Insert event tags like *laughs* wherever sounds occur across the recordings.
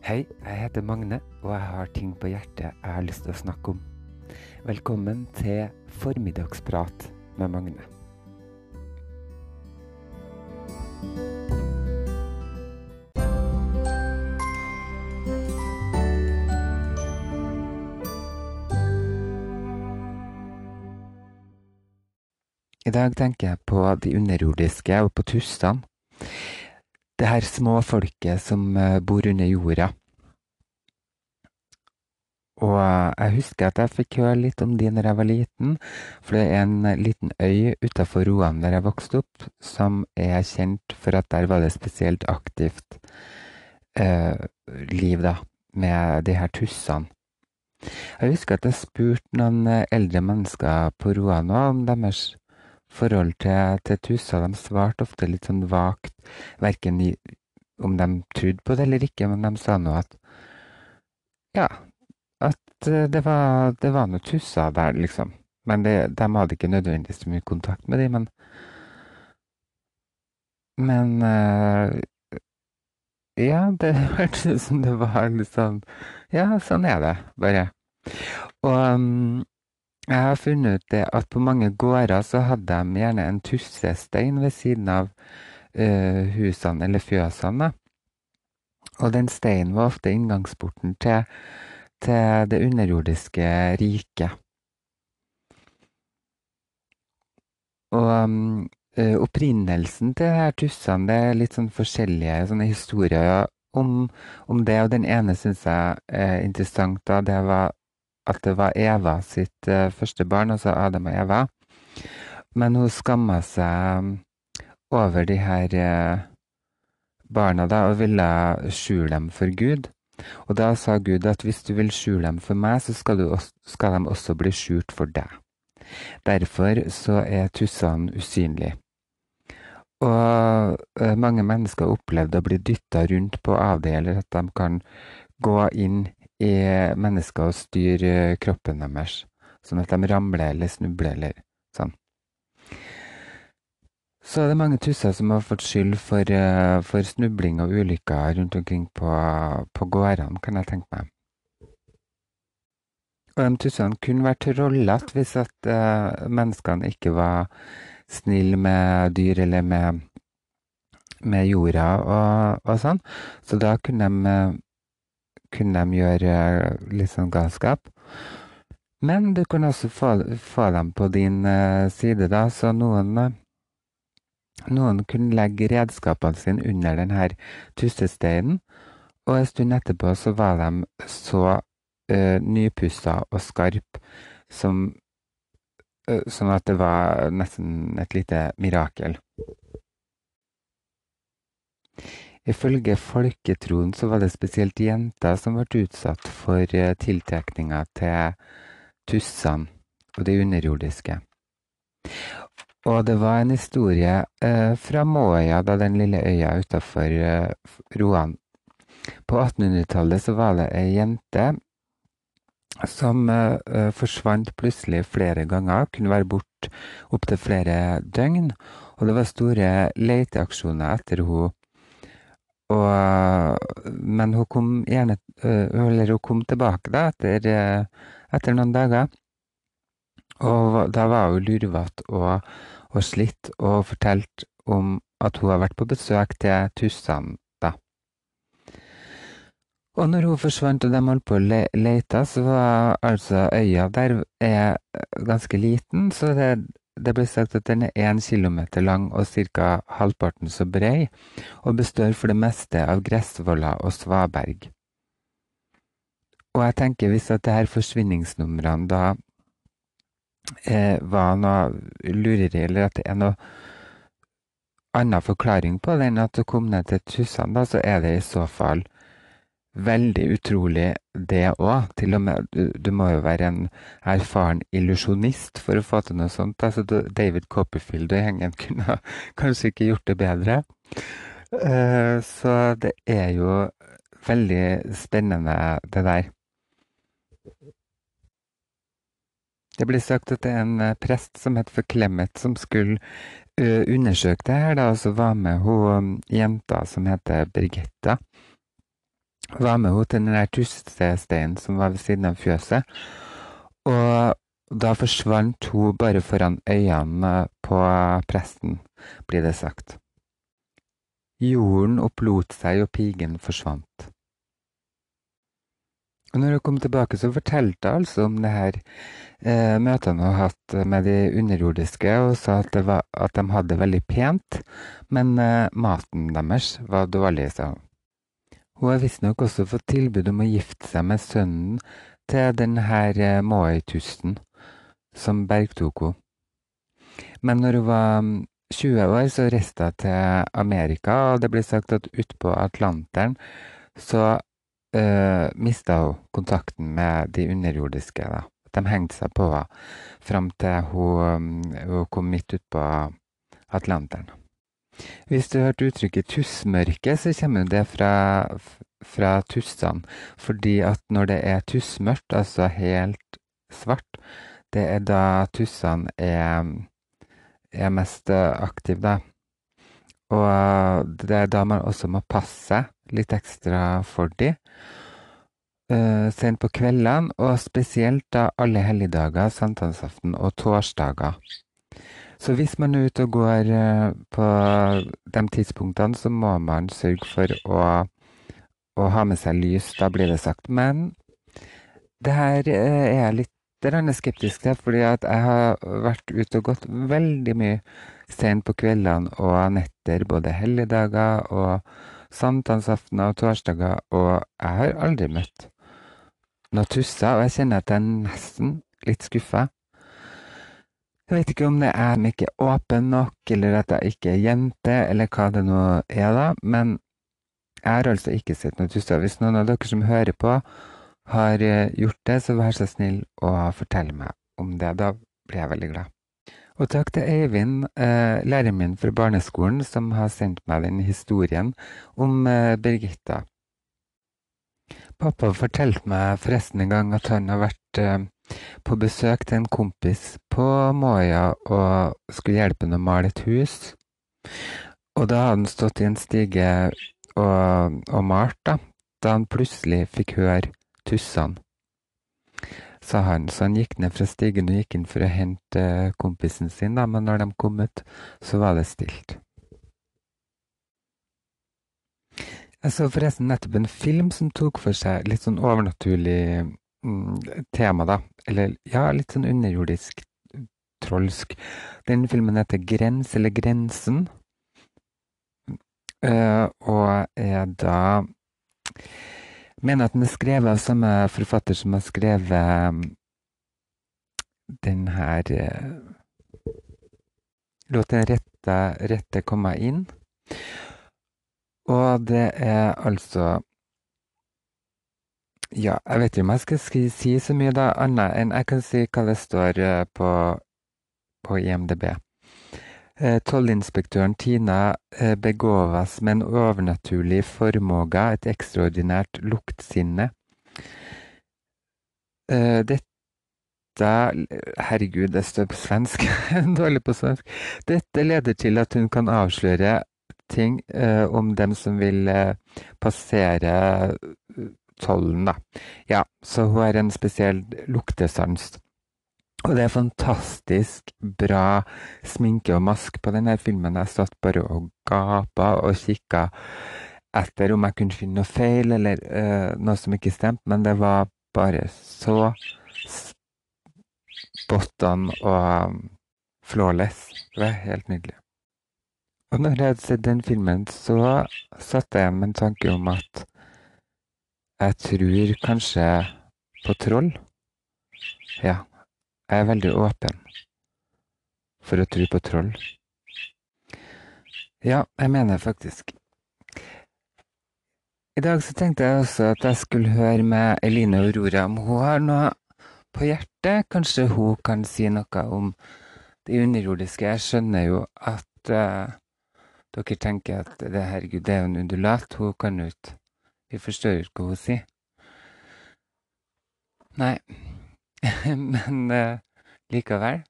Hei, jeg heter Magne, og jeg har ting på hjertet jeg har lyst til å snakke om. Velkommen til Formiddagsprat med Magne. I dag tenker jeg på de underjordiske og på tussene. Det her små folket som eh, bor under jorda. Og eh, jeg husker at jeg fikk høre litt om de når jeg var liten, for det er en liten øy utafor Roan der jeg vokste opp, som er kjent for at der var det spesielt aktivt eh, liv, da, med de her tussene. Jeg husker at jeg spurte noen eh, eldre mennesker på Roan om deres forhold til, til tusser. De svarte ofte litt sånn vagt, verken i, om de trodde på det eller ikke, men de sa nå at ja, at eh, det var, det var noen tusser der, liksom. Men det, de hadde ikke nødvendigvis så mye kontakt med dem, men Men uh, ja, det *laughs* hørtes ut som det var sånn Ja, sånn er det bare. Og um, jeg har funnet ut det at på mange gårder så hadde de gjerne en tussestein ved siden av uh, husene eller fjøsene. Og den steinen var ofte inngangsporten til, til det underjordiske riket. Og um, opprinnelsen til disse tussene det er litt sånn forskjellige sånne historier om, om det. Og den ene syns jeg er interessant. da, Det var at det var Eva sitt uh, første barn, altså Adam og Eva. Men hun skamma seg over de her uh, barna da, og ville skjule dem for Gud. Og da sa Gud at hvis du vil skjule dem for meg, så skal, også, skal de også bli skjult for deg. Derfor så er tussene usynlige. Og uh, mange mennesker opplevde å bli dytta rundt på avdeler, at de kan gå inn i mennesker og styre kroppen deres, sånn at de ramler eller snubler eller sånn. Så det er mange tusser som har fått skyld for, uh, for snubling og ulykker rundt omkring på, på gårdene, kan jeg tenke meg. Og de tussene kunne vært trollete hvis at uh, menneskene ikke var snille med dyr eller med, med jorda og, og, sånn. Så da kunne de kunne de gjøre litt sånn galskap. Men du kan også få, få dem på din uh, side, da. Så noen, uh, noen kunne legge redskapene sine under denne tussesteinen. Og en stund etterpå så var de så uh, nypussa og skarp som Sånn at det var nesten et lite mirakel. Ifølge folketroen så var det spesielt jenter som ble utsatt for eh, tiltrekninga til tussene og det underjordiske. Og det var en historie eh, fra Måøya, da den lille øya utafor eh, Roan. På 1800-tallet så var det ei jente som eh, forsvant plutselig flere ganger, kunne være borte opptil flere døgn. Og det var store leteaksjoner etter henne og, men hun kom gjerne Eller hun kom tilbake da etter, etter noen dager. Og da var hun lurvete og, og slitt og fortalte om at hun har vært på besøk til tussene. Og når hun forsvant og de holdt på å le lete, så var altså øya der er ganske liten, så det det ble sagt at den er én kilometer lang og ca. halvparten så brei, og består for det meste av gressvoller og svaberg. Og jeg tenker hvis at det her forsvinningsnumrene da eh, var noe lureri, eller at det er noe annen forklaring på det enn at det kom ned til tussene, da, så er det i så fall veldig utrolig, det òg. Til og med du, du, må jo være en erfaren illusjonist for å få til noe sånt. Altså, David Copperfield og gjengen *laughs* kunne kanskje ikke gjort det bedre. Uh, så det er jo veldig spennende, det der. Det blir sagt at det er en prest som het for Clemet, som skulle uh, undersøke det her, da, og så var med hun jenta som heter Birgitta var med henne til den der tussesteinen som var ved siden av fjøset. Og da forsvant hun bare foran øynene på presten, blir det sagt. Jorden opplot seg, og pigen forsvant. Og når hun kom tilbake, så fortalte hun altså om det her eh, møtene hun har hatt med de underjordiske, og sa at, var, at de hadde det veldig pent, men eh, maten deres var dårlig, sa hun. Hun har visstnok også fått tilbud om å gifte seg med sønnen til denne eh, Moai-tusten som bergtok henne. Men når hun var 20 mm, år, så reiste hun til Amerika, og det ble sagt at utpå Atlanteren så uh, eh, mista hun kontakten med de underjordiske. Da. De hengte seg på henne fram til hun, mm, hun kom midt utpå Atlanteren. Hvis du hørte uttrykket 'tussmørke', så kommer det fra, fra tussene. Fordi at når det er tussmørkt, altså helt svart, det er da tussene er, er mest aktive, da. Og det er da man også må passe litt ekstra for de. uh, sent på kveldene, og spesielt da alle helligdager, sankthansaften og torsdager. Så hvis man er ute og går uh, på de tidspunktene, så må man sørge for å, å, ha med seg lys. Da blir det sagt. Men det her uh, er jeg litt skeptisk til, fordi at jeg har vært ute og gått veldig mye sent på kveldene og netter, både helligdager og sankthansaftener og torsdager, og jeg har aldri møtt noe tusser, og jeg kjenner at jeg er nesten litt skuffa. Jeg vet ikke om det er om ikke er åpen nok, eller at jeg ikke er jente, eller hva det nå er, da, men jeg har altså ikke sett noe tusser. Hvis noen av dere som hører på, har eh, gjort det, så vær så snill å fortelle meg om det. Da blir jeg veldig glad. Og takk til Eivind, eh, læreren min fra barneskolen, som har sendt meg den historien om eh, Birgitta. Pappa fortalte meg forresten en gang at han har vært på besøk til en kompis på Moya og skulle hjelpe ham å male et hus. Og da hadde han stått i en stige og, og malt, da, da han plutselig fikk høre tussene. Sa han, så han gikk ned fra stigen og gikk inn for å hente kompisen sin, da, men når de kom ut, så var det stilt. Jeg så forresten nettopp en film som tok for seg litt sånn overnaturlig tema, da. Eller ja, litt sånn underjordisk, trolsk. Den filmen heter Grens, eller Grensen. Uh, og er da Mener at den er skrevet av samme forfatter som har skrevet um, den her uh, låten 'Rette, rette komme inn'. Og det er altså Ja, jeg vet ikke om jeg skal si så mye da, annet enn jeg kan si hva det står eh, på, på IMDb. Eh, tollinspektøren Tina begåves begåvas med en overnaturlig formåga, et ekstraordinært luktsinne. Dette Herregud, det står på svensk. *laughs* Dårlig på svensk. Dette leder til at hun kan avsløre ting eh, om dem som vil eh, passere eh, tollen, da. Ja, så hun har en spesiell luktesans. Og det er fantastisk bra sminke og mask på denne filmen. Jeg satt bare og gapa og kikka etter om jeg kunne finne noe feil eller uh, noe som ikke stemte, men det var bare så spot on og um, flawless. Det var helt nydelig. Og når jeg hadde sett den filmen, så satte jeg med en tanke om at jeg tror kanskje på troll. Ja, jeg er veldig åpen for å tro på troll. Ja, jeg mener faktisk. I dag så tenkte jeg også at jeg skulle høre med Eline Aurora om hun har noe på hjertet. Kanskje hun kan si noe om det underjordiske. Jeg skjønner jo at uh, dere tenker at det, herregud, det er jo en undulat, hun kan jo ikke Vi forstår ikke hva hun sier. Nei, *laughs* men uh, likevel.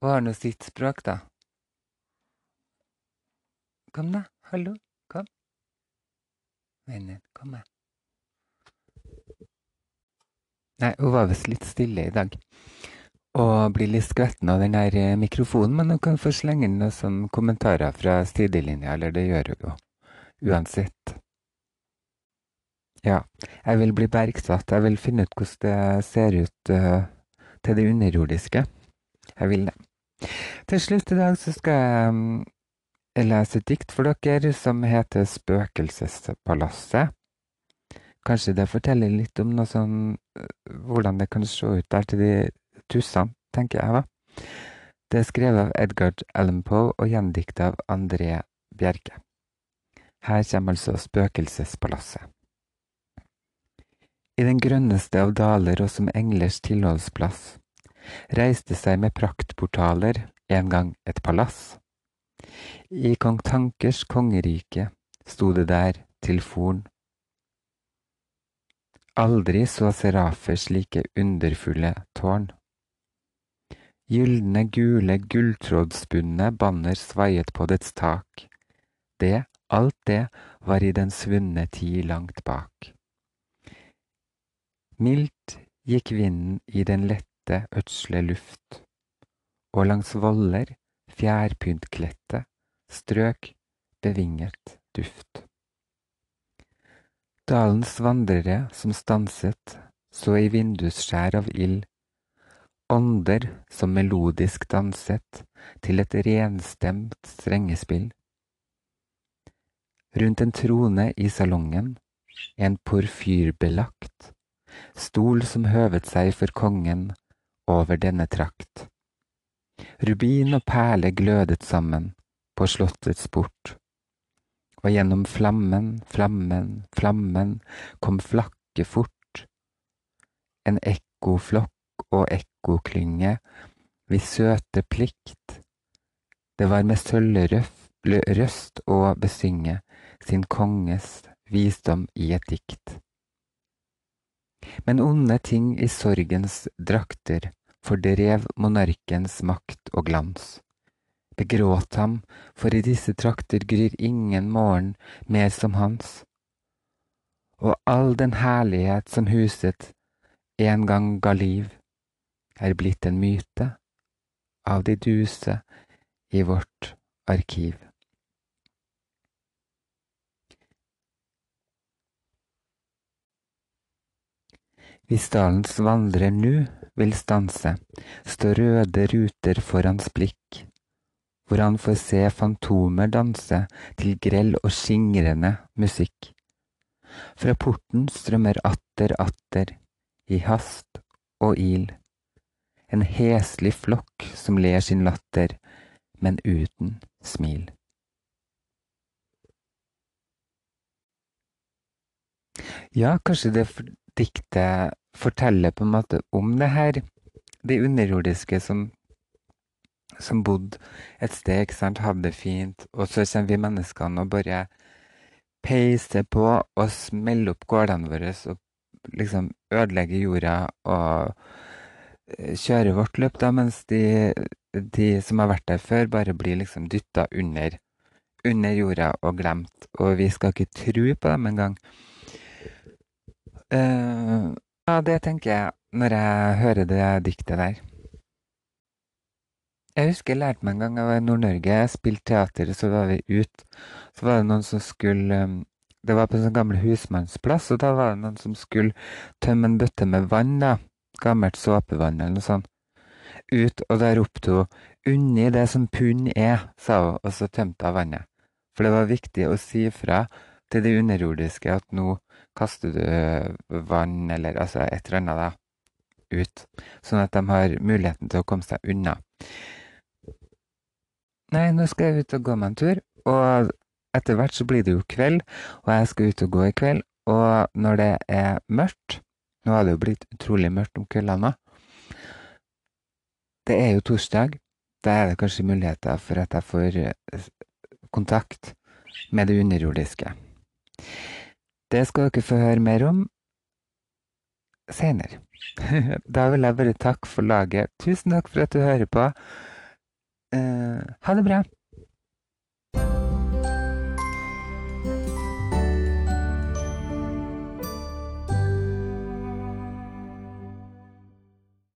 Hun har nå sitt språk, da. Kom, da. Hallo. Kom. Vennen, kom her. Nei, hun var visst litt stille i dag. Og blir litt skvetten av den der eh, mikrofonen, men hun kan få slenge inn noen kommentarer fra sidelinja, eller det gjør hun jo. Uansett. Ja, jeg vil bli bergsatt. Jeg vil finne ut hvordan det ser ut uh, til det underjordiske. Jeg vil det. Til slutt i dag så skal jeg um, lese et dikt for dere som heter Spøkelsespalasset. Kanskje det forteller litt om noe sånn uh, hvordan det kan se ut der til de tussene, tenker jeg, da. Det er skrevet av Edgar Allan Poe og gjendikta av André Bjerke. Her kommer altså Spøkelsespalasset. I den grønneste av daler og som englers tilholdsplass reiste seg med praktportaler en gang et palass. I kong Tankers kongerike sto det der til forn. Aldri så serafer slike underfulle tårn. Gylne, gule, gulltrådsbundne banner svaiet på dets tak. Det, alt det, var i den svunne tid langt bak. Mildt gikk vinden i den lette, ødsle luft, og langs voller, fjærpyntkledte, strøk bevinget duft. Dalens vandrere som stanset, så i vindusskjær av ild, ånder som melodisk danset til et renstemt strengespill. Rundt en trone i salongen, en porfyrbelagt, stol som høvet seg for kongen over denne trakt. Rubin og perle glødet sammen på slottets port, og gjennom flammen, flammen, flammen kom flakke fort en ekkoflokk og ekkoklynge vi søte plikt det var med sølvrøst å besynge sin konges visdom i et dikt. Men onde ting i sorgens drakter fordrev monarkens makt og glans. Begråt ham, for i disse trakter gryr ingen morgen mer som hans. Og all den herlighet som huset en gang ga liv, er blitt en myte av de duse i vårt arkiv. Hvis dalens vandrer nu vil stanse, står røde ruter for hans blikk, hvor han får se fantomer danse til grell og skingrende musikk. Fra porten strømmer atter atter, i hast og il, en heslig flokk som ler sin latter, men uten smil. Ja, kanskje det diktet forteller på en måte om det her, de underjordiske som, som bodde et sted, ikke sant, hadde det fint, og så kommer vi menneskene og bare peiser på og smeller opp gårdene våre og liksom ødelegger jorda og eh, kjører vårt løp, da, mens de, de som har vært der før, bare blir liksom dytta under, under jorda og glemt, og vi skal ikke tro på dem engang. Uh, ja, det tenker jeg når jeg hører det diktet der. Jeg husker jeg lærte meg en gang jeg var i Nord-Norge, jeg spilte teater, så var vi ute. Så var det noen som skulle um, Det var på en sånn gammel husmannsplass, og da var det noen som skulle tømme en bøtte med vann, da. Gammelt såpevann eller noe sånt. Ut, og da ropte hun 'Unni det som pund er', sa hun, og så tømte hun vannet. For det var viktig å si fra til det underjordiske at nå kaster du vann eller altså et eller annet da, ut, sånn at de har muligheten til å komme seg unna. Nei, nå skal jeg ut og gå meg en tur, og etter hvert så blir det jo kveld, og jeg skal ut og gå i kveld, og når det er mørkt Nå har det jo blitt utrolig mørkt om kveldene Det er jo torsdag. Da er det kanskje muligheter for at jeg får eh, kontakt med det underjordiske. Det skal dere få høre mer om seinere. *laughs* da vil jeg bare takke for laget. Tusen takk for at du hører på. Uh, ha det bra.